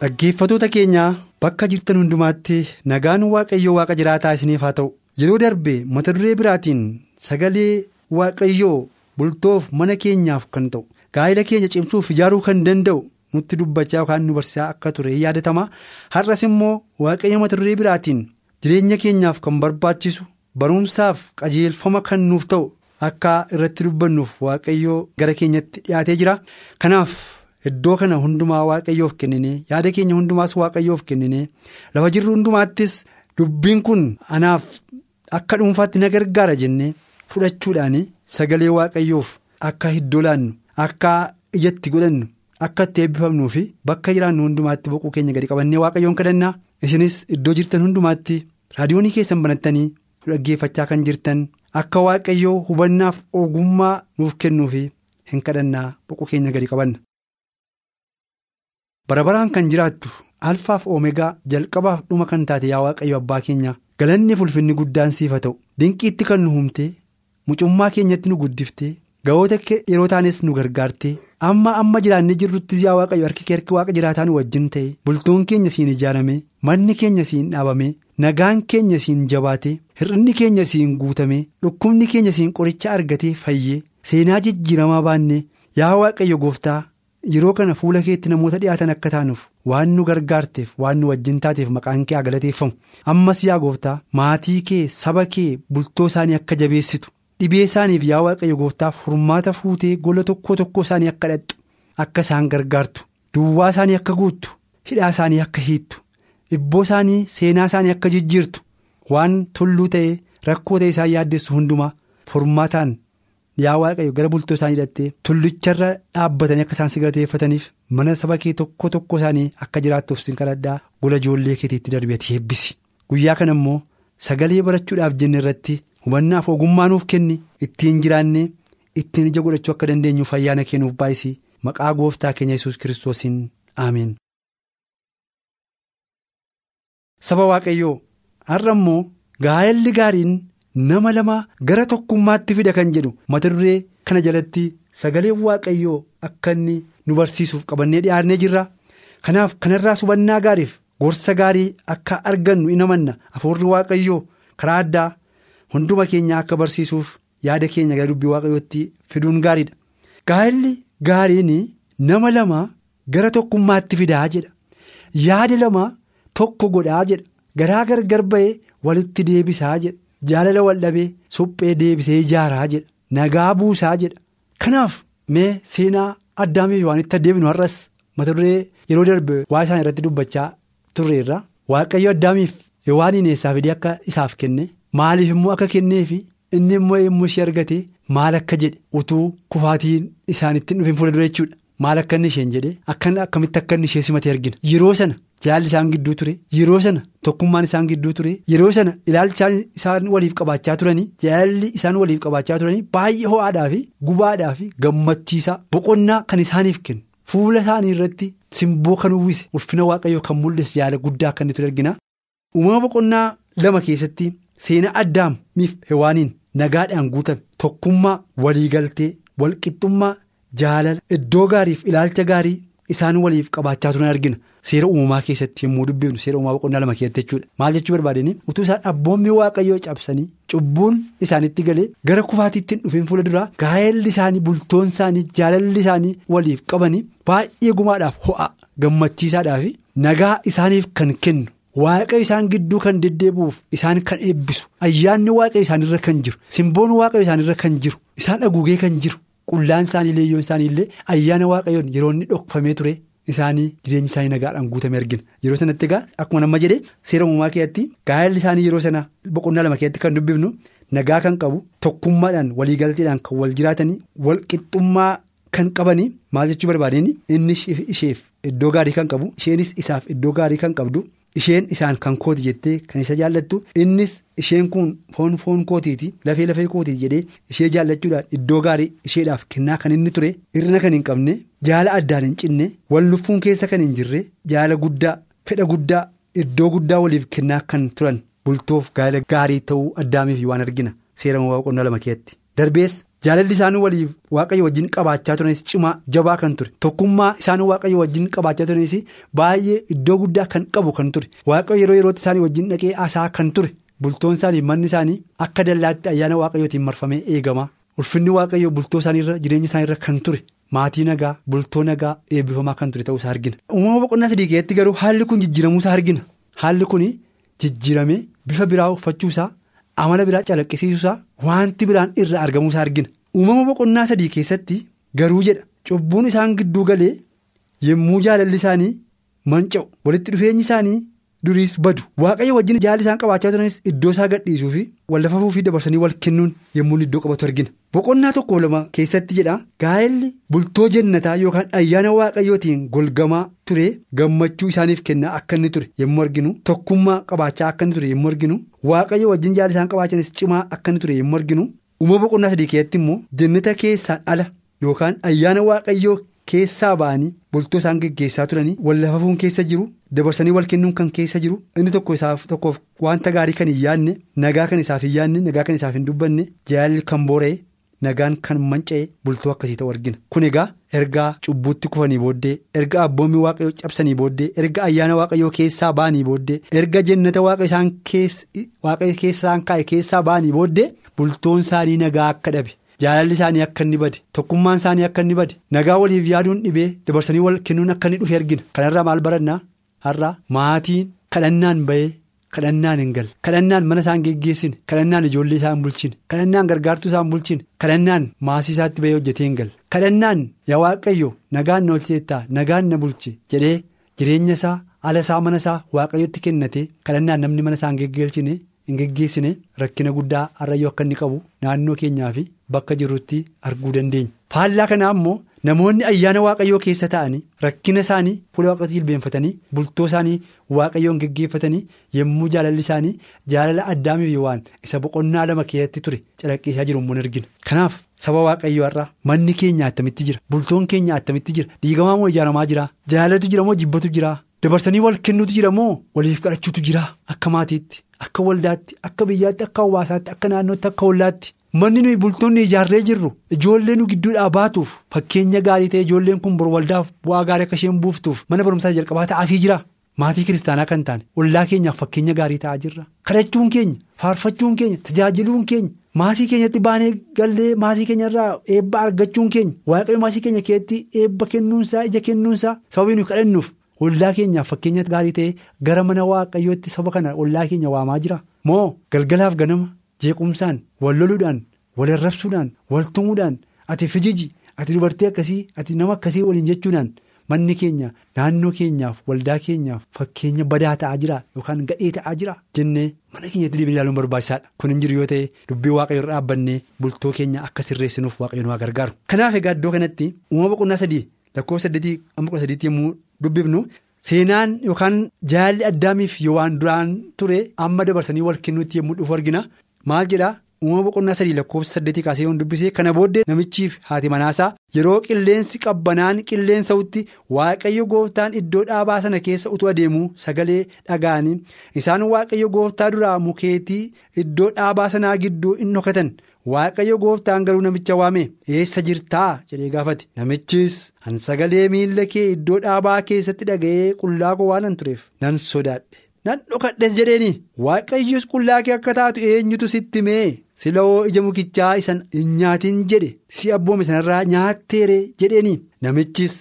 Dhaggeeffatoota keenyaa bakka jirtan hundumaatti nagaan waaqayyoo waaqa jiraataa isiniif haa ta'u. Yeroo darbe mata duree biraatiin sagalee waaqayyoo bultoof mana keenyaaf kan ta'u. Gaa'ela keenya cimsuuf ijaaruu kan danda'u nutti dubbachaa yookaan nu barsiisaa akka ture yaadatama har'as immoo waaqayyo mata duree biraatiin jireenya keenyaaf kan barbaachisu barumsaaf qajeelfama kan nuuf ta'u akka irratti dubbannuuf waaqayyoo gara keenyatti dhiyaatee jira. Kanaaf. Iddoo kana hundumaa waaqayyoof kenninee yaada keenya hundumaas waaqayyoof kenninee lafa jirru hundumaattis dubbiin kun anaaf akka dhuunfaatti na gargaara jennee fudhachuudhaan sagalee waaqayyoof akka iddoo laannu akka ijatti godhannu akka itti eebbifamnuu fi bakka jiraannu hundumaatti boquu keenya gadi qabannee waaqayyoon kadhannaa isinis iddoo jirtan hundumaatti raadiyoonii keessan banattanii dhaggeeffachaa kan jirtan akka waaqayyoo hubannaaf ogummaa nuuf kennuu fi hin kadhannaa boquu keenya gadi qabanna. Barabaraan kan jiraattu alfaaf oomegaa jalqabaaf dhuma kan taate yaa waaqayyo abbaa keenya galanni fulfinni guddaan siif haa ta'u dinqiitti kan nu humtee mucummaa keenyatti nu guddiftee ga'oota yeroo taanes nu gargaartee amma amma jiraannee jirruttis yaa waaqayyo harki kee harki waaqa jiraataa nu wajjin ta'e bultoon keenya siin ijaarame manni keenya siin dhaabame nagaan keenya siin jabaate hir'inni keenya siin guutame dhukkubni keenya siin qoricha argatee fayyee seenaa jijjiiramaa baannee yaa waaqayyo gooftaa. Yeroo kana fuula keetti namoota dhiyaatan akka taanuuf waan nu gargaarteef waan nu wajjin taateef maqaan kee galateeffamu ammas yaa gooftaa maatii kee saba kee bultoo isaanii akka jabeessitu dhibee isaaniif yaa waaqayyo gooftaaf furmaata fuutee gola tokko tokko isaanii akka dhaqxu akka isaan gargaartu duwwaa isaanii akka guuttu hidhaa isaanii akka hiittu dhibboo isaanii seenaa isaanii akka jijjiirtu waan tulluu ta'ee rakkoo ta'e isaan yaaddessu hundumaa furmaataan. Yaa waaqayyo gara bultoo isaanii hidhattee tullicharra dhaabbatanii akka isaan si galateeffataniif mana saba kee tokko tokko isaanii akka jiraattuuf sin kadhadhaa gola ijoollee keetiitti darbeeti eebbisi guyyaa kana immoo sagalee barachuudhaaf jenne irratti hubannaaf ogummaa nuuf kenni. Ittiin jiraannee ittiin ija godhachuu akka dandeenyuuf ayyaana kennuuf baay'isii maqaa gooftaa keenya yesus kiristoosiin. Aameen. saba waaqayyoo har'a immoo gaa'elli gaariin. Nama lama gara tokkummaatti fida kan jedhu mata duree kana jalatti sagaleen waaqayyoo akka inni nu barsiisuuf qabannee dhiyaannee jirra. Kanaaf kanarraa hubannaa gaariif gorsa gaarii akka argannu in amanna. Hafuurri waaqayyoo karaa addaa hunduma keenya akka barsiisuuf yaada keenya gara dubbii waaqayyootti fiduun gaariidha. Gaa'elli gaariin nama lama gara tokkummaatti fidaa jedha. Yaada lama tokko godhaa jedha. Garaa gargar ba'ee walitti deebisaa jedha. Jaalala wal dhabee suphee deebisee ijaaraa jedha. Nagaa buusaa jedha. Kanaaf mee seenaa addaamiif waan itti adeemnu har'as mata duree yeroo darbe waa isaan irratti dubbachaa turreerra waaqayyo addaamiif waan ineessaa fidee akka isaaf kenne maaliif immoo akka kenneefi inni immoo yommuu ishee argate maal akka jedhe utuu kufaatiin isaanitti dhufin fuula dura jechuudha. Maal akka inni isheen jedhe akkamitti akka inni ishee simate argina. Yeroo sana. Jaalli isaan gidduu ture yeroo sana tokkummaan isaan gidduu ture yeroo sana ilaalchaan isaan waliif qabaachaa turanii jaalli isaan waliif qabaachaa turanii baay'ee ho'aadhaa fi gubaadhaa fi gammachiisaa boqonnaa kan isaaniif kennu fuula isaanii irratti simboo kan uwwise ulfina waaqayyoo kan mul'ise jaala guddaa inni ture argina. Uumama boqonnaa lama keessatti seenaa addaamiif hewaaniin nagaadhaan guutame tokkummaa waliigaltee walqixxummaa jaalala iddoo gaariif ilaalcha gaarii isaan waliif qabaachaa turan argina. Seera uumamaa keessatti yommuu dubbifnu seera uumamaa boqonnaa lama keessatti jechuudha maal jechuu barbaadanii utuu isaan abboommii waaqayyoo cabsanii cubbuun isaanitti galee gara kufaatiitti dhufin fuula duraa gaa'elli isaanii bultoon isaanii jaalalli isaanii waliif qabanii baay'ee gumaadhaaf ho'a gammachiisaadhaa fi nagaa isaaniif kan kennu waaqayyo isaan gidduu kan deddeebi'uuf isaan kan eebbisu ayyaanni waaqayyo isaanirra kan jiru simboon waaqayyo isaanirra kan jiru isaan haguugee kan jiru qullaan isaanii leeyyoon isaanii illee ayyaana waaqayyoon yeroo inni dhokfamee ture. Isaanii jireenyi isaanii nagaadhaan guutame argina yeroo sanatti egaa akkuma nama jedhe seera uumamaa keessatti gaa'elli isaanii yeroo sana boqonnaa lama keessatti kan dubbifnu nagaa kan qabu tokkummaadhaan waliigalteedhaan kan wal jiraatanii wal qixxummaa kan qabanii maal jechuu barbaadeen inni isheef iddoo gaarii kan qabu isheenis isaaf iddoo gaarii kan qabdu. Isheen isaan kan kooti jettee kan isa jaallattu innis isheen kun foon foon kootiiti lafee lafee kootiiti jedhee ishee jaallachuudhaan iddoo gaarii isheedhaaf kennaa kan inni ture hir'ina kan hin qabne jaala addaan hin cinne wal luffuun keessa kan hin jirre jaala guddaa fedha guddaa iddoo guddaa waliif kennaa kan turan bultoof gaala gaarii ta'uu addaamiif waan argina seera boqonnaa lama keessatti darbees. Jaalalli isaan waliif waaqayyo wajjin qabaachaa turanis cimaa jabaa kan ture. Tokkummaa isaan waaqayyo wajjin qabaachaa turanis baay'ee iddoo guddaa kan qabu kan ture. Waaqayyo yeroo yerootti isaanii wajjin dhaqee haasaa kan ture. Bultoon isaanii manni isaanii akka dallaatti ayyaana waaqayyootiin marfamee eegama. Ulfinni waaqayyo bultoo isaaniirra jireenya isaaniirra kan ture. Maatii nagaa bultoo nagaa eebbifamaa kan ture ta'uusaa argina. uumama boqonnaa sadii keessatti garuu haalli kun jijjiiramuusaa argina. Haalli kun jijjiiramee bifa biraa uffachuusaa. Amala biraa calaqqisiisuusaa wanti biraan irraa argamuusaa argina. Uumama boqonnaa sadii keessatti garuu jedha. Cubbuun isaan gidduu galee yommuu jaalalli isaanii manca'u. Walitti dhufeenyi isaanii duriis badu. Waaqayyo wajjin jaalli isaan qabaachaa turanis iddoo isaa gadhiisuu fi wallafafuu fi dabarsanii wal kennuun yommuu iddoo qabatu argina. Boqonnaa tokko lama keessatti jedha. Gaa'elli bultoo jannataa yookaan ayyaana waaqayyootiin golgamaa ture gammachuu isaaniif kennaa akka inni ture yommuu arginu tokkummaa qabaachaa akka inni ture yommuu arginu waaqayyo wajjin jaalli isaan qabaachanis cimaa akka inni ture yommuu arginu uumama boqonnaa sadii keessatti immoo jannata keessaan ala yookaan ayyaana waaqayyoo keessaa ba'anii bultoo isaan geggeessaa turanii wallafafuun keessa jiru dabarsanii wal kennuun kan keessa jiru inni tokko isaaf tokkoof wanta gaarii kan hin yaadne nagaa kan isaaf hin yaadne nagaa kan isaaf hin dubbanne jaalli kan boora'e nagaan kan manca'e bultoo akkasii ta'u argina kun egaa ergaa cubbuutti kufanii booddee erga abboommii waaqayyoo cabsanii booddee erga ayyaana waaqayyoo keessaa ba'anii booddee erga jannata waaqayyo keessaan kaa'e keessaa ba'anii booddee bultoon isaanii nagaa akka dhabe. Jaalalli isaanii akka inni bade tokkummaan isaanii akka inni bade. Nagaa waliif yaaduun dhibee dabarsanii wal kennuun akka inni dhufe argina. Kanarraa maal barannaa? Har'a maatiin kadhannaan bahee kadhannaan hin galle. Kadhannaan mana isaan geggeessine kadhannaan ijoollee isaan bulchine kadhannaan gargaartuu isaan bulchine kadhannaan maasii isaatti bahee hojjetee hin galle. Kadhannaan yaa waaqayyo nagaan na oolcheettaa nagaan na bulche jedhee jireenya isaa ala isaa mana isaa waaqayyotti kennate kadhannaan namni mana isaan geggeessine. Hin geggeessine rakkina guddaa har'ayyuu akka inni qabu naannoo keenyaa fi bakka jirrutti arguu dandeenya. faallaa kanaa immoo namoonni ayyaana waaqayyoo keessa ta'anii rakkina isaanii fuula waaqatti jilbeenfatanii bultoo isaanii waaqayyoon geggeeffatanii yommuu jaalalli isaanii jaalala addaamiif waan isa boqonnaa lama keessatti ture calaqqisaa jiru immoo argina. kanaaf saba waaqayyoo har'a manni keenya attamitti jira bultoon keenya attamitti jira diigamaa moo ijaaramaa jira jaalalatu jira moo jibbatu jira. dabarsanii wal kennuutu jira moo waliif kadhachuutu jira akka maatiitti akka waldaatti akka biyyaatti akka hawaasaatti akka naannootti akka hollaatti manni nuyi bultoonni ijaarree jirru ijoollee nu gidduudhaa baatuuf fakkeenya gaarii ta'e ijoolleen kun bor waldaaf bu'aa gaarii akka isheen buuftuuf mana barumsaa jalqabaa ta'aafii jira maatii kiristaanaa kan taane ollaa keenyaaf fakkeenya gaarii ta'aa jirra kadhachuun keenya faarfachuun keenya tajaajiluun keenya. Maasii keenyatti baanee gallee maasii keenya irraa eebba argachuun keenya waaqayyo maasii keenya keessatti eebba kennuunsaa ija kennuunsaa sababii nuyi kadhannuuf. Ollaa keenyaaf fakkeenya gaarii ta'e gara mana waaqayyootti saba kana ollaa keenya waamaa jira moo galgalaaf ganama jeequmsaan wal loluudhaan wal arrabsuudhaan wal tumuudhaan ati fijiji ati dubartii akkasii ati nama akkasii waliin jechuudhaan manni keenya naannoo keenyaaf waldaa keenyaaf fakkeenya badaa ta'aa jira yookaan gadhee ta'aa jira jennee mana keenyatti deebiin ilaaluun barbaachisaadha kun hin jiru yoo ta'e dubbii waaqayyo irra dhaabbannee bultoo keenya akka sirreessinuuf waaqayyo nu gargaaru. Kanaaf egaa iddoo kanatti uumama boqonnaa sadii lakkoofsa saddeetii amma kudha sadiitti yommuu dubbifnu. Seenaan yookaan jaalli addaamiif yoo waan duraan ture amma dabarsanii wal kennuutti yommuu dhufu argina. Maal jedhaa uumama boqonnaa sadii lakkoofsa saddeetii kaasee yoon dubbisee kana booddee namichiif haati manaasaa. Yeroo qilleensi qabbanaan qilleensa'utti waaqayyo gooftaan iddoo dhaabaa sana keessa utuu adeemuu sagalee dhaga'anii. Isaan waaqayyo gooftaa duraa mukeetii iddoo dhaabaa sanaa gidduu in dhokatan. Waaqayyo gooftaan garuu namicha waame eessa jirtaa? jedhee gaafate. Namichis an sagalee miila kee iddoo dhaabaa keessatti dhaga'ee qullaa koo waan an tureef nan sodaadhe nan dhokadhes jedheeni. Waaqayyos qullaa kee akka taatu eenyutu sitti mee sila'oo ija mukichaa isan hin nyaatin jedhe. Si abboome sanarraa nyaatteere jedheeni. Namichis.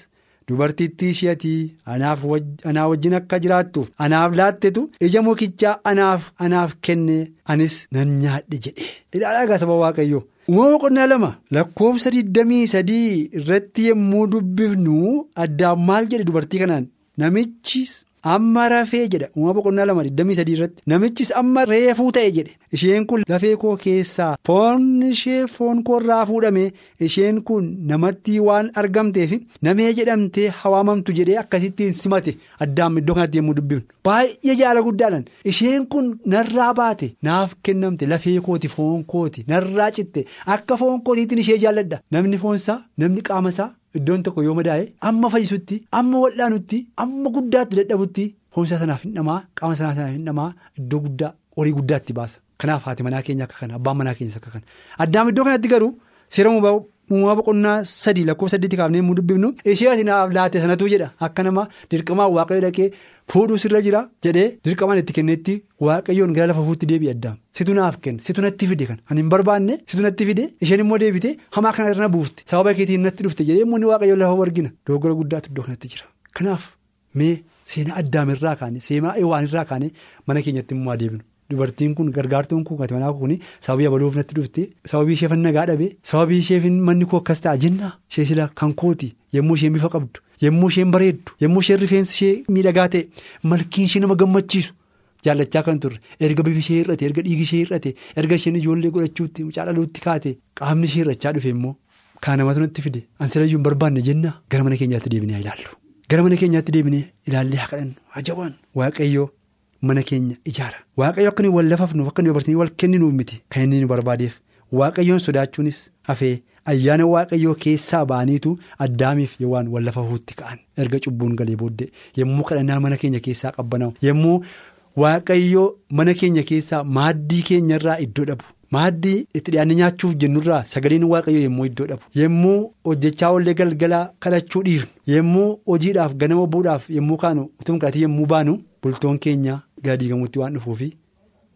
Dubartittii isheetii anaa wajjin akka jiraattuuf anaaf laattetu ija mukichaa anaaf anaaf kenne anis nan nyaadhe jedhe. Egaa saba waaqayyoo Uumama boqonnaa lama lakkoofsa 23 irratti yommuu dubbifnu addaan maal jedhe dubartii kanaan namichis amma rafee jedha. Uumama boqonnaa lama 23 irratti. Namichis amma reefuu ta'e jedhe. Isheen kun lafee koo keessaa foon ishee foon koo irraa fuudhame. Isheen kun namatti waan argamteef namee jedhamtee hawaamamtu jedhee akkasittiin simate. Addaan iddoo kanatti yommuu dubbifnu baay'ee jaala guddaadhaan isheen kun narraa baate. Naaf kennamte. Lafee kooti foon kooti. Narraa citte. Akka foon kootiitiin ishee jaalladha. Namni foonsaa namni qaamasaa. Iddoon tokko yoo madaa'e amma fayyisutti amma wal'aanutti amma guddaatti dadhabutti foonsaa sanaaf hin dhamaa qaama sanaa sanaaf hin dhamaa iddoo guddaa horii guddaatti baasa. Kanaaf haati manaa keenya akka kana abbaan manaa keenyas akka kana addaam iddoo kanatti garuu seera uumamaa boqonnaa sadii lakkoofsa saddeetti kaafnee yommuu dubbifnu ishee ati naaf laate sanatu jedha. Akka nama dirqamaan waaqayyo dhaqee fuudhuu sirra jira jedhee dirqamaan itti kenneetti waaqayyoon gara lafa fuutti deebi'e addaam situ naaf kenne situ natti fide kan ani hin barbaanne situ natti fide isheen immoo deebite hamaa kana irra buufte. Sababa keetiin natti dhufte jedhee immoo waaqayyoon lafa argina dogoggora guddaatu iddoo kanatti jira. Kanaaf mee seenaa addaamirraa kaane seenaa eewaanirraa kaane mana keenyatti immoo adeemnu. Dubartiin kun gargaartuun kun ati manaa kun sababii abaluuf natti dhufte sababii ishee nagaa dhabe sababii ishee manni koo akkas ta'a jenna ishee sila kan kooti. Yommuu isheen bifa qabdu. Yommuu isheen bareeddu. Yommuu isheen rifeensi ishee miidhagaa ta'e. Malkiin ishee nama gammachiisu. Jaallachaa kan turre. Erga bifi ishee hir'ate erga dhiigi ishee hir'ate erga isheen ijoollee godhachuutti mucaaluutti kaate. Qaamni ishee hir'achaa dhufe immoo kaan namatu natti fide. Ansilayyuu hin barbaanne jenna gara mana keenyaatti deebinee ilaallu. Gara mana keenyaatti deebinee ilaallee haa kadhannu. Ajabaan waaqayyoo. Mana keenya ijaara waaqayyo akka nuyi wal lafafnuuf akka nuyi barsiisanii wal kenninuuf miti kan inni nu barbaadeef waaqayyoon sodaachuunis hafee ayyaana waaqayyoo keessaa ba'aniitu addaamiif yookaan wal lafafuutti ka'an erga cubbuun galee booddee yommuu kadhannaa mana keenya keessaa qabbanaa'u yommuu waaqayyoo mana keenya keessaa maaddii keenyarraa iddoo dhabu. Maaddii itti dhiyaannee nyaachuuf jennurraa sagaleen waaqayyoo yommuu iddoo dhabu yommuu hojjechaa oollee galgalaa kadhachuu dhiifnu yommuu hojiidhaaf ganama bu'uudhaaf yommuu kaanu utuu kadhatii yommuu baanu bultoon keenya gara diigamuutti waan dhufuufi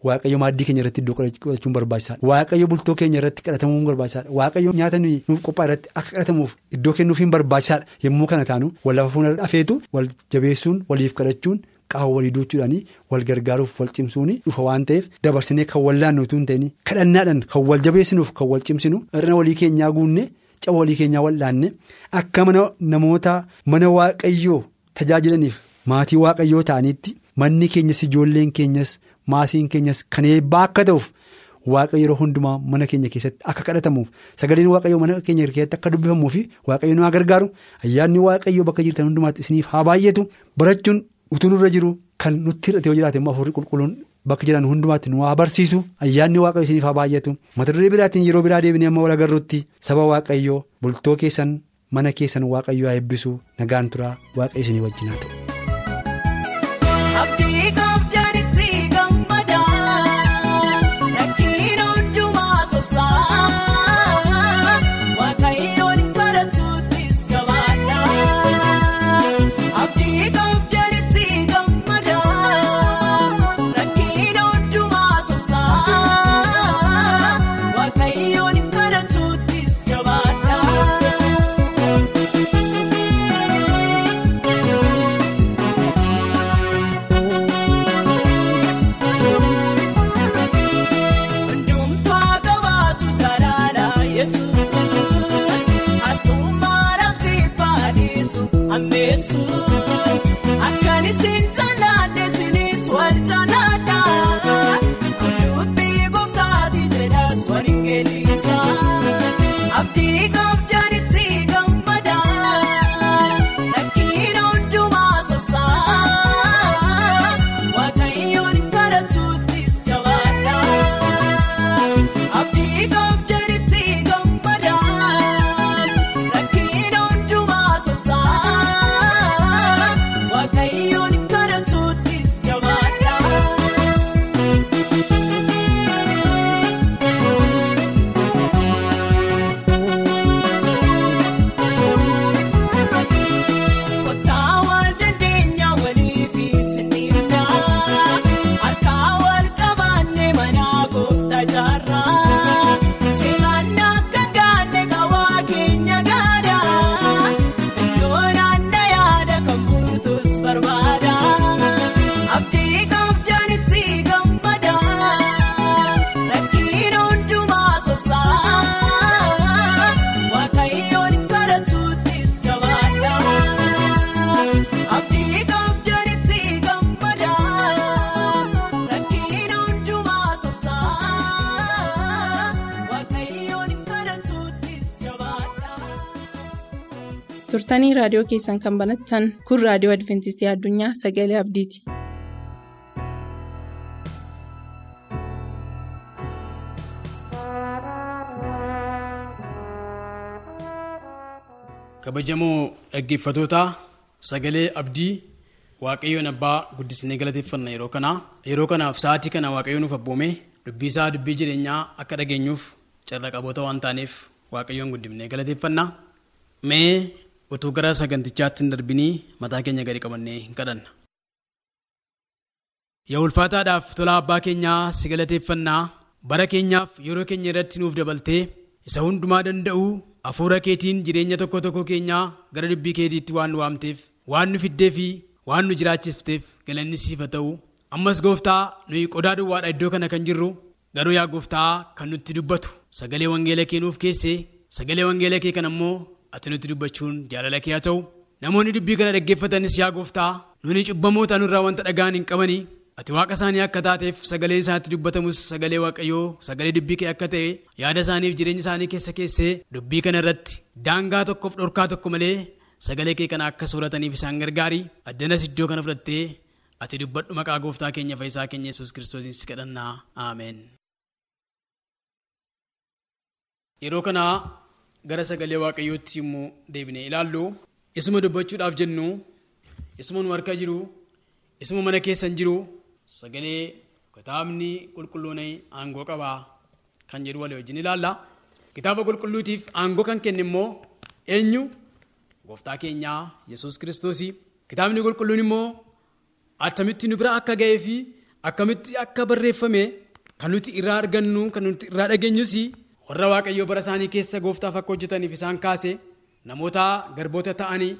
waaqayyo maaddii keenya irratti iddoo kadhachuun barbaachisaadha waaqayyo bultoo keenya irratti kadhatamuun barbaachisaadha waaqayyo nyaata nuuf qophaa irratti akka kadhatamuuf iddoo kennuufiin barbaachisaadha yommuu kana taanu wal lafa fuula afeetu wal jabeessuun waliif kadhachuun. Qaama walii duuchuudhaanii wal gargaaruuf wal cimsuun dhufa waan ta'eef dabarsinee kan wal laannu utuu hin ta'in kadhannaadhaan kan wal jabeessinuuf kan wal cimsinu hir'ina walii keenyaa guunne caba walii keenyaa wal laanne akka mana namoota mana waaqayyoo tajaajilaniif maatii waaqayyoo ta'aniitti manni keenyas ijoolleen keenyas maasiin keenyas kan eebbaa akka ta'uuf waaqayyo yeroo hundumaa mana keenya keessatti akka kadhatamuuf sagaleen waaqayyoo mana keenya keessatti akka dubbifamuuf waaqayyo nu haa gargaaru ayyaanni waaqayyoo bakka jirtan hundumaatti isiniif haa baay'atu barachuun. utuu nurra jiru kan nutti hir'ate yoo jiraate immoo afurii qulqulluun bakka jiran hundumaatti nu haa barsiisu ayyaanni waaqayyo isiniif haa baay'atu mata duree biraatiin yeroo biraa deebinee amma wal agarrutti saba waaqayyoo bultoo keessan mana keessan waaqayyo haa eebbisu nagaan turaa waaqayyo isinii wajjin haa ta'u. Kun. Raadiyoo keessan kan banattan kun raadiyoo adventistii addunyaa sagalee abdiiti. kabajamoo dhaggeeffatoota sagalee abdii waaqayyoon abbaa guddisnee galateeffanna yeroo kana yeroo kanaaf sa'aatii kana waaqayyoon nuuf abboome dubbii isaa dubbii jireenyaa akka dhageenyuuf carra qaboota waan taaneef waaqayyoon guddifnee galateeffanna mee utuu gara sagantichaatti hin darbinii mataa keenya gadi qabannee hin kadhanna. yaa ulfaataadhaaf tola abbaa keenyaa si galateeffannaa bara keenyaaf yeroo keenya irratti nuuf dabaltee isa hundumaa danda'u hafuura keetiin jireenya tokko tokko keenyaa gara dubbii keetiitti waan nu waamteef waan nu fiddee fi waan nu jiraachifteef galanni siif haa ta'u ammas gooftaa nuyi qodaa duwwaadha iddoo kana kan jirru garuu yaa gooftaa kan nutti dubbatu sagalee wangeela kee nuuf keessee sagalee wangeela kee kan ammoo ati nutti dubbachuun jaalala kee haa ta'u namoonni dubbii kana dhaggeeffatanis yaa gooftaa nuni cubbamoota nurraa wanta dhagaan hin qabanii ati waaqa isaanii akka taateef sagaleen isaatti dubbatamus sagalee waaqayyoo sagalee dubbii kee akka ta'e yaada isaaniif jireenya isaanii keessa keessee dubbii kana irratti daangaa tokkoof dhorkaa tokko malee sagalee kee kana akka soorataniif isaan gargaari addanas iddoo kana fudhattee ati dubbadhu maqaa gooftaa keenya fayyisaa keenya yesus kiristoosiin si kadhannaa aameen. Gara sagalee waaqayyootti immoo deebinee ilaallu. Isuma dubbachuudhaaf jennu isuma nu harka jiru isuma mana keessan jiru. sagalee kitaabni qulqulluun aangoo qabaa kan jedhu walii wajjin ilaalla. Kitaaba qulqulluutiif aangoo kan kenne immoo eenyu? Gooftaa keenyaa yesus kiristoos kitaabni qulqulluun immoo attamitti nu bira akka ga'ee fi akkamitti akka barreeffame kan nuti irraa argannu kan nuti irraa dhageenyus warra waaqayyoo bara isaanii keessa gooftaaf akka hojjetaniif isaan kaase namoota garboota ta'anii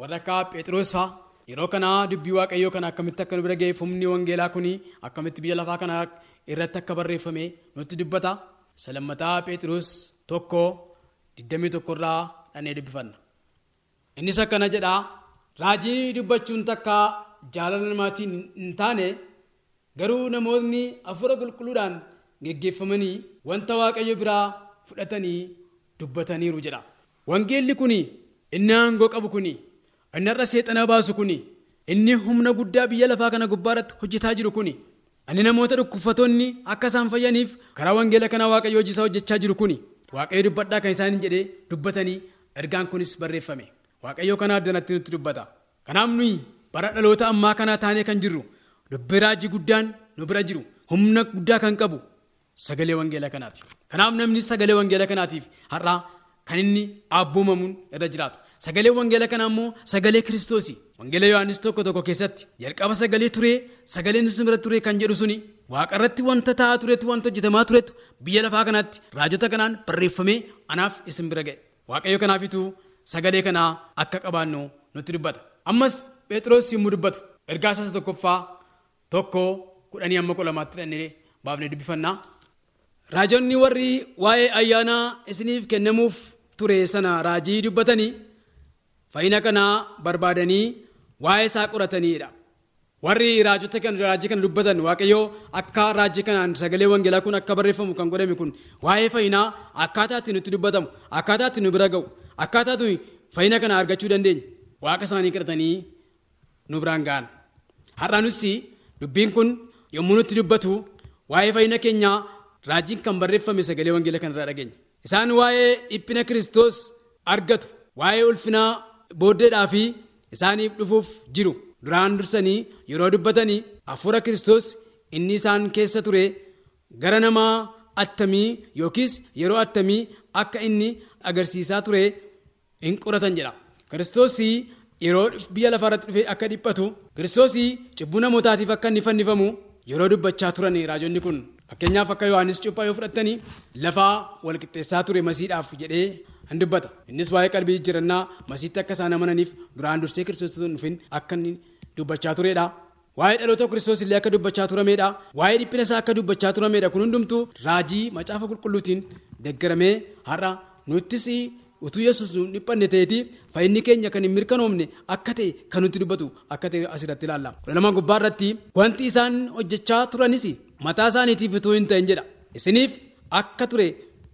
warra akka phexros fa'a yeroo kana dubbii waaqayyoo kana akkamitti akka nu bira ga'eef humni wangeelaa kun akkamitti biyya lafaa kana irratti akka barreeffame nutti dubbata salammataa phexros tokko 21 irraa dhannee dubbifanna. innis akkana jedha raajii dubbachuun takka jaalala namaatiin hin taane garuu namoonni hafuura qulqulluudhaan geggeeffamanii wanta waaqayyo biraa fudhatanii dubbataniiru jedha. wangeelli kun inni aangoo qabu kun. inni har'a seexana baasu kun inni humna guddaa biyya lafaa kana gubbaarratti hojjetaa jiru kun inni namoota dhukkubsattoonni akka isaan fayyaniif karaa wangeela kanaa waaqayyo hojii isaa hojjechaa jiru kun waaqayyo dubbadhaa kan isaan jedhee dubbatanii ergaan kunis barreeffame waaqayyo kanaa addanatti nutti dubbata kanaaf nuyi bara dhaloota ammaa kanaa taanee kan jirru dubbii raajii guddaan nu bira jiru humna guddaa kan qabu sagalee wangeela kanaati. Kanaaf namni sagalee wangeela kanaatiif har'aa kan inni abboomamuun irra jiraatu. Sagalee wangeela kanaa immoo sagalee kiristoosii wangeela yohaannis tokko tokko keessatti jalqaba sagalee turee sagaleen isin bira turee kan jedhu suni waaqa irratti wanta ta'aa turetu wanta hojjetamaa turetu biyya lafaa kanaatti raajota kanaan barreeffamee anaaf isin bira ga'e. Waaqayyo kanaafituu sagalee kanaa akka qabaannu nutti dubbata. Ammas phexros yommuu dubbatu ergaa isa tokkoffaa tokko kudhanii amma kudha lamaatti dhannee baafnee dubbifannaa raajonni warri waa'ee ayyaanaa isiniif kennamuuf ture sana raajii dubbatanii fayyina kanaa barbaadanii waa'ee isaa qorataniidha warri raajota kan raajii kana dubbatan waaqayyoo akka raajii kanaan sagalee wangeelaa kun akka barreeffamu kan godhame kun waa'ee fayyinaa akkaataa itti nutti dubbatamu akkaataa itti nu bira ga'u akkaataa itti fayyina kana argachuu dandeenya. Waaqa isaanii kadhatanii nu biraan ga'an. Har'a nussi dubbiin kun yommuu nutti dubbatu waa'ee fayyina keenyaa raajiin kan barreeffame sagalee wangeela kanarraa dhageenya isaan waa'ee dhiphina kiristoos argatu waa'ee ulfinaa booddeedhaa fi isaaniif dhufuuf jiru. Duraan dursanii yeroo dubbatanii hafuura kiristoos inni isaan keessa ture gara namaa attamii yookiis yeroo attamii akka inni agarsiisaa ture hin qoratan jedha. Kiristoosii yeroo biyya lafaarratti dhufee akka dhiphatu kiristoosii cubbuu namootaatiif akka inni fannifamu yeroo dubbachaa turan raajonni kun fakkeenyaaf akka yohaannis cuuphaa yoo fudhattanii lafaa walqixxeessaa ture masiidhaaf jedhee hin dubbata innis waa'ee qalbii jijjiirannaa masiitti akka isaan amananiif duraan dursee kiristoos dhufin akka inni dubbachaa turedha waa'ee dhaloota kiristoos illee akka dubbachaa turameedha. Waa'ee dhiphina isaa akka dubbachaa turameedha. Kun hundumtuu raajii macaafa qulqulluutiin deeggaramee har'a nuttis utuu yesus nu dhiphanne ta'eeti fayyinni keenya kan hin mirkanoomne akka ta'e kan nutti dubbatu akka ta'e asirratti ilaalla. Lama gubbaa irratti wanti isaan hojjechaa turanis mataa isaaniitiif utuu hin ta'in jedha. Isiniif akka ture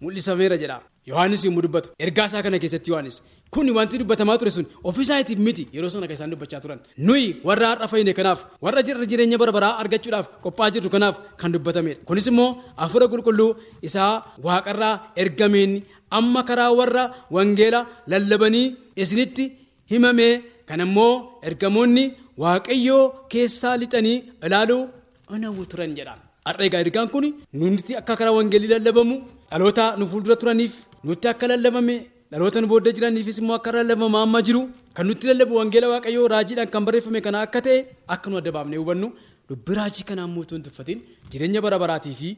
mul'isameera jedha. Yohaannis yommuu dubbatu ergaa isaa kana keessatti Yohaannis Kun wanti dubbatamaa ture sun ofiisaatiif miti yeroo sana kan isaan dubbachaa turan. Nuyi warra har'a fayyine kanaaf warra jirra jireenya bara baraa argachuudhaaf qophaa'aa jirru kanaaf kan dubbatamedha. Kunis immoo hafuura qulqulluu isaa waaqarraa ergameen amma karaa warra wangeela lallabanii isinitti himamee kan ammoo ergamoonni waaqayyoo keessaa lixanii ilaaluu onawwu turan jedhaan. Har'a egaa ergaan kun nuti akka karaa wangeelii lallabamu dhaloota nu fuuldura turaniif nutti akka lallabame dhaloota nu booddee jiraniifis immoo akka lallabamaa amma jiru kan nutti lallabu wangeela waaqayyoo raajiidhaan kan barreeffame kana akka ta'e akka nu adda baafnee hubannu dubbi raajii kanaan muutuu hin tuffatin jireenya bara baraatii fi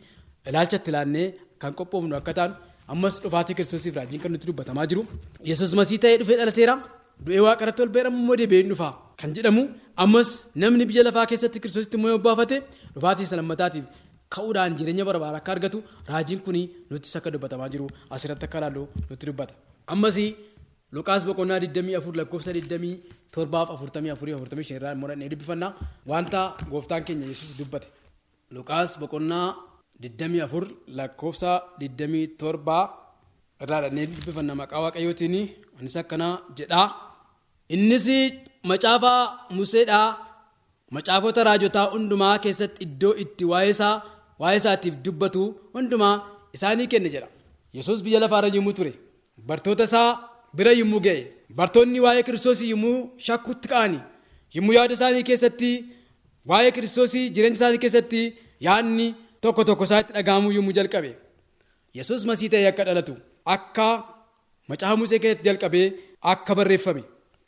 ilaalchatti ilaannee kan qophoofnu akka taanu ammas dhufaatii kiristoosiif raajiin kan nutti dubbatamaa jiru. Yesus masii ta'ee dhufee dhalateera. Du'ee waaqarratti ol beeramu immoo deebi'een dhufa kan jedhamu ammas namni biyya lafaa keessatti kiristoositti immoo yoo baafate dhufaatii isa lammataatiif ka'uudhaan jireenya bara baraa akka argatu raajiin kun nutti akka dubbatamaa jiru asirratti akka ilaallu nutti dubbata. Ammas Luqaas boqonnaa 24 lakkoofsa 27 44 irraa morannee dubbifannaa wanta gooftaan keenya yesus dubbate. Luqaas boqonnaa 24 lakkoofsa 27 irraa dhannee dubbifanna maqaa waaqayyootiin anis akkanaa jedhaa. Innis macaafaa Museedhaa macaafota raajotaa hundumaa keessatti iddoo itti waa'ee isaa waa'ee isaatiif dubbatu hundumaa isaanii kenne jedha. Yesus biyya lafaarra yommuu ture. Bartoota isaa bira yommuu ga'e bartoonni waa'ee kiristoosii yommuu shakkutti ka'anii yommuu yaada isaanii keessatti waa'ee kiristoosii jireenya isaanii keessatti yaadni tokko tokko isaatti dhaga'amuu yommuu jalqabe yesus masii ta'ee akka dhalatu akka macaafa musee keessatti jalqabee akka barreeffame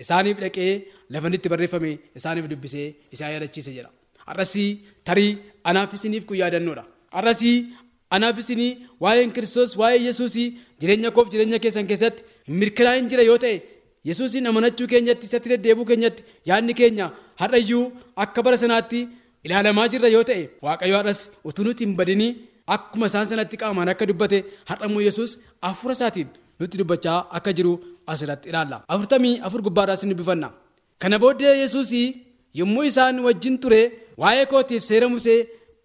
isaaniif dhaqee lafanitti barreeffame isaaniif dubbisee isaan yaadachiise jedha. Har'asii tarii anaaf isiniif kun yaadannoodha. Har'asii anaaf isinii waa'een kiristoos waa'ee yesuusii jireenya koof jireenya keessan keessatti mirkanaa'in jira yoo ta'e yesuusiin amanachuu keenyatti isatti deddeebuu keenyatti yaadni keenya har'ayyuu akka bara sanaatti ilaalamaa jirra yoo ta'e waaqayyo har'as utuu nuti hin badinii akkuma isaan sanatti qaamaan akka dubbate har'ammoo yesuus hafuura isaatiin nutti dubbachaa akka jiru asirratti ilaalla. Afurtamii afur gubbaadhaas ni dubbifanna kana booddee yesuusii yommuu isaan wajjin ture waa'ee kootiif seera musee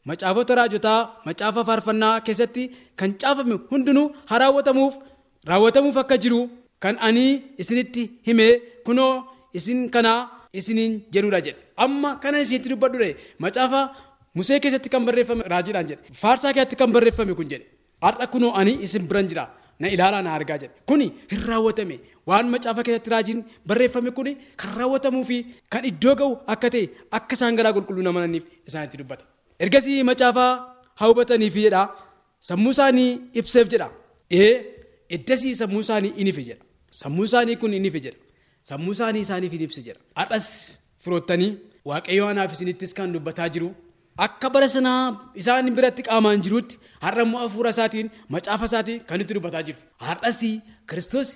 macaafota raajotaa macaafa faarfannaa keessatti kan caafame hundinuu haa raawwatamuuf raawwatamuuf akka jiru kan ani isinitti himee kunoo isin kanaa isiniin jedhudha jedhe. Amma kana isinitti dubbadhu macaafa musee keessatti kan barreeffame raajiidhaan jedhe. Faarsaa keessatti kan barreeffame kun jedhe. Har'a kunoo ani isin biran jira na ilaalaa na argaa jedhe. Kuni hin raawwatame. Waan macaafa keessatti raajiin barreeffame kuni kan raawwatamuu fi kan iddoo ga'u akka ta'e akka isaan garaa qulqulluu namananiif isaanitti dubbata. ergasii macaafaa haa hubataniif jedha. Sammuu isaanii ibseef jedha. Eddasii sammuu isaanii in ife jedha. Sammuu isaanii kun in ife jedha. Sammuu isaanii isaaniif in ibse jedha. Hadhas firoottanii waaqayyo anaaf isinittis kan dubbataa jiru akka bara sanaa isaan biratti qaamaan jirutti har'a immoo hafuura isaatiin macaafa isaatiin kan itti dubbataa jiru hadhas kiristoos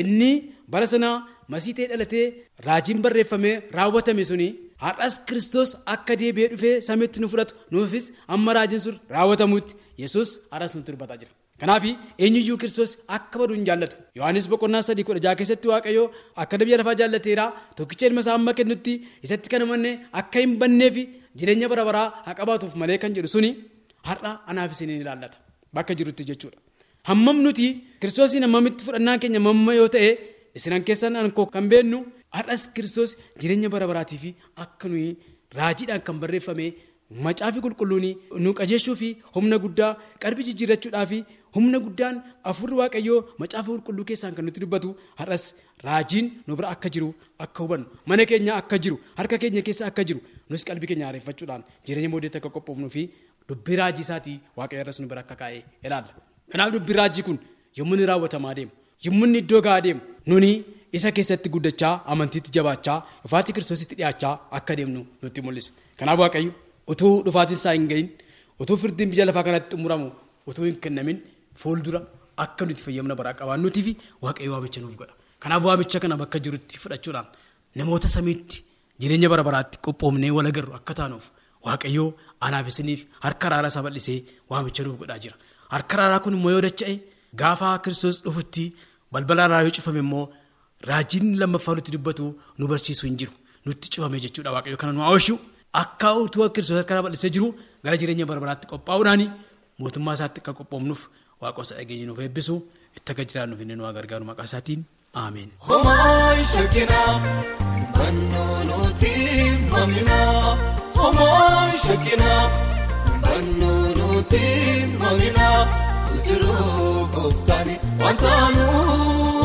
inni bara sanaa masiitee dhalatee raajiin barreeffamee raawwatame suni har'as kiristoos akka deebi'ee dhufee samiitti nu fudhatu nuufis amma raajiin sun raawwatamutti yesus har'as nutti dubbataa jira. Kanaaf eenyuyyuu kiristoos akka badu hin jaallatu. Yohaannis boqonnaa sadii kudha jaha keessatti waaqayyoo akka biyya lafaa jaallateera tokkicha ilma isaa amma kennutti isatti kana manne akka hin banneef jireenya bara baraa haa qabaatuuf malee kan jedhu suni har'a anaaf isiniin ilaallata bakka jirutti jechuudha. Hammam nuti kiristoosiin hammamitti fudhannaan keenya mamma yoo ta'e isinan keessan ankoo kan beennu har'as kiristoos jireenya bara baraatii fi akka nuyi raajiidhaan kan barreeffame macaafi qulqulluun nu qajeeshuu fi humna guddaa qalbii jijjiirrachuudhaa fi humna guddaan afurri waaqayyoo macaafa qulqulluu keessaan kan nutti dubbatu har'as raajiin nu bira akka jiru akka hubannu mana keenya akka jiru harka keenya keessa akka jiru nus qalbii keenya haareeffachuudhaan jireenya moodeetti akka qophoofnuu fi dubbii raajii isaatii waaqayyo irras nu bira akka kaa'e ilaalla. Kanaaf dubbii raajii kun yommuu inni raawwatamaa deemu yommuu inni iddoo ga'aa deemu nuni isa keessatti guddachaa amantiitti jabaachaa dhufaatii kiristoositti dhiyaachaa akka deemnu nutti mul'isa. Kanaaf waaqayyo utuu dhufaatiin isaa hin gahin utuu firdiin biyya lafaa kanatti xumuramu utuu hin kennamin fuuldura akka nuti fayyamna baraa qabaannuutii fi waaqayyo waamicha nuuf godha. Kanaaf waamicha kana bakka jirutti fudhachuudhaan namoota samiitti jireenya bara baraatti qophoofnee wal agarru akka taanuuf waaqayyoo anaafisiniif harka raaraa isaa bal'isee waamicha nuuf godhaa jira. Harka raaraa kun immoo yoo dacha'e gaafaa kiristoos dhufutti balbala raaraa yoo cufame immoo raajiin lammaffaa nutti dubbatu nu barsiisuu hin jiru. Nutti cufame jechuudha waaqayyo kana nu haawashu akka utuu kiristoos harka raaraa bal'isee jiru gara jireenya bara baraatti qophaa'uudhaani mootummaa isaatti akka qophoofnuuf waaqosa dhageenyi nuuf eebbisu. Itti akka jiraannuuf inni nu gargaaru maqaa isaatiin. Aameen. Bannoonoti maminaa homoo shakinaa. Bannoonoti maminaa tutiruu kooftaani wantaanuu.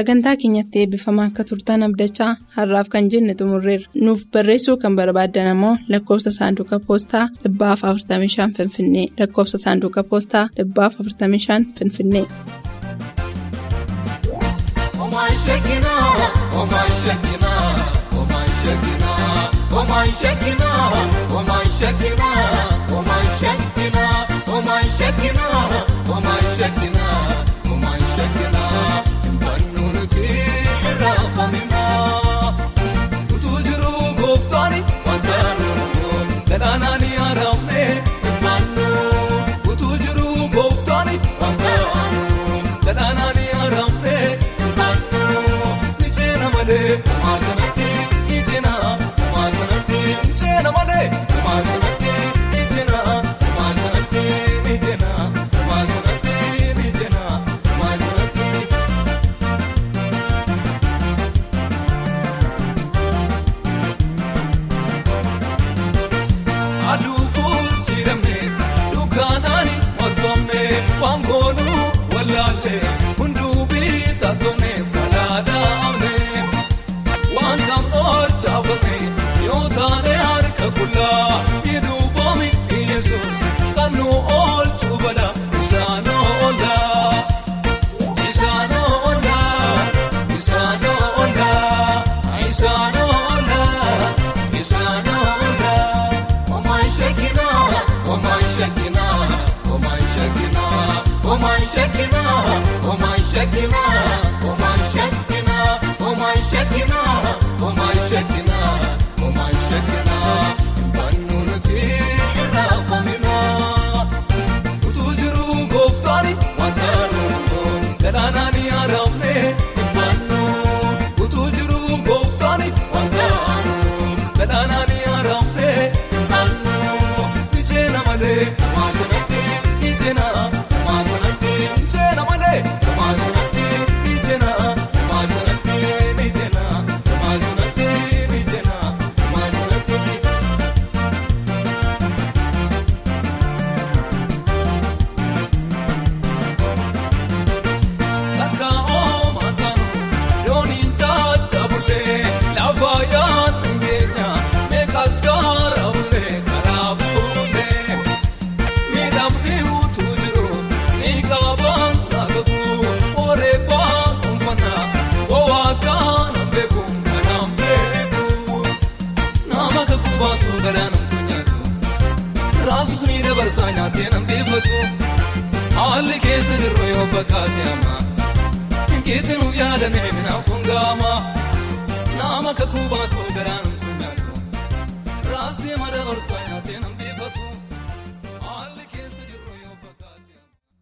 sagantaa keenyatti eebbifamaa akka turtan abdachaa har'aaf kan jenne xumurreerra nuuf barreessuu kan barbaaddan ammoo lakkoofsa saanduqa poostaa 45 finfinnee lakkoofsa saanduqa poostaa 45 finfinnee. Oman shakina.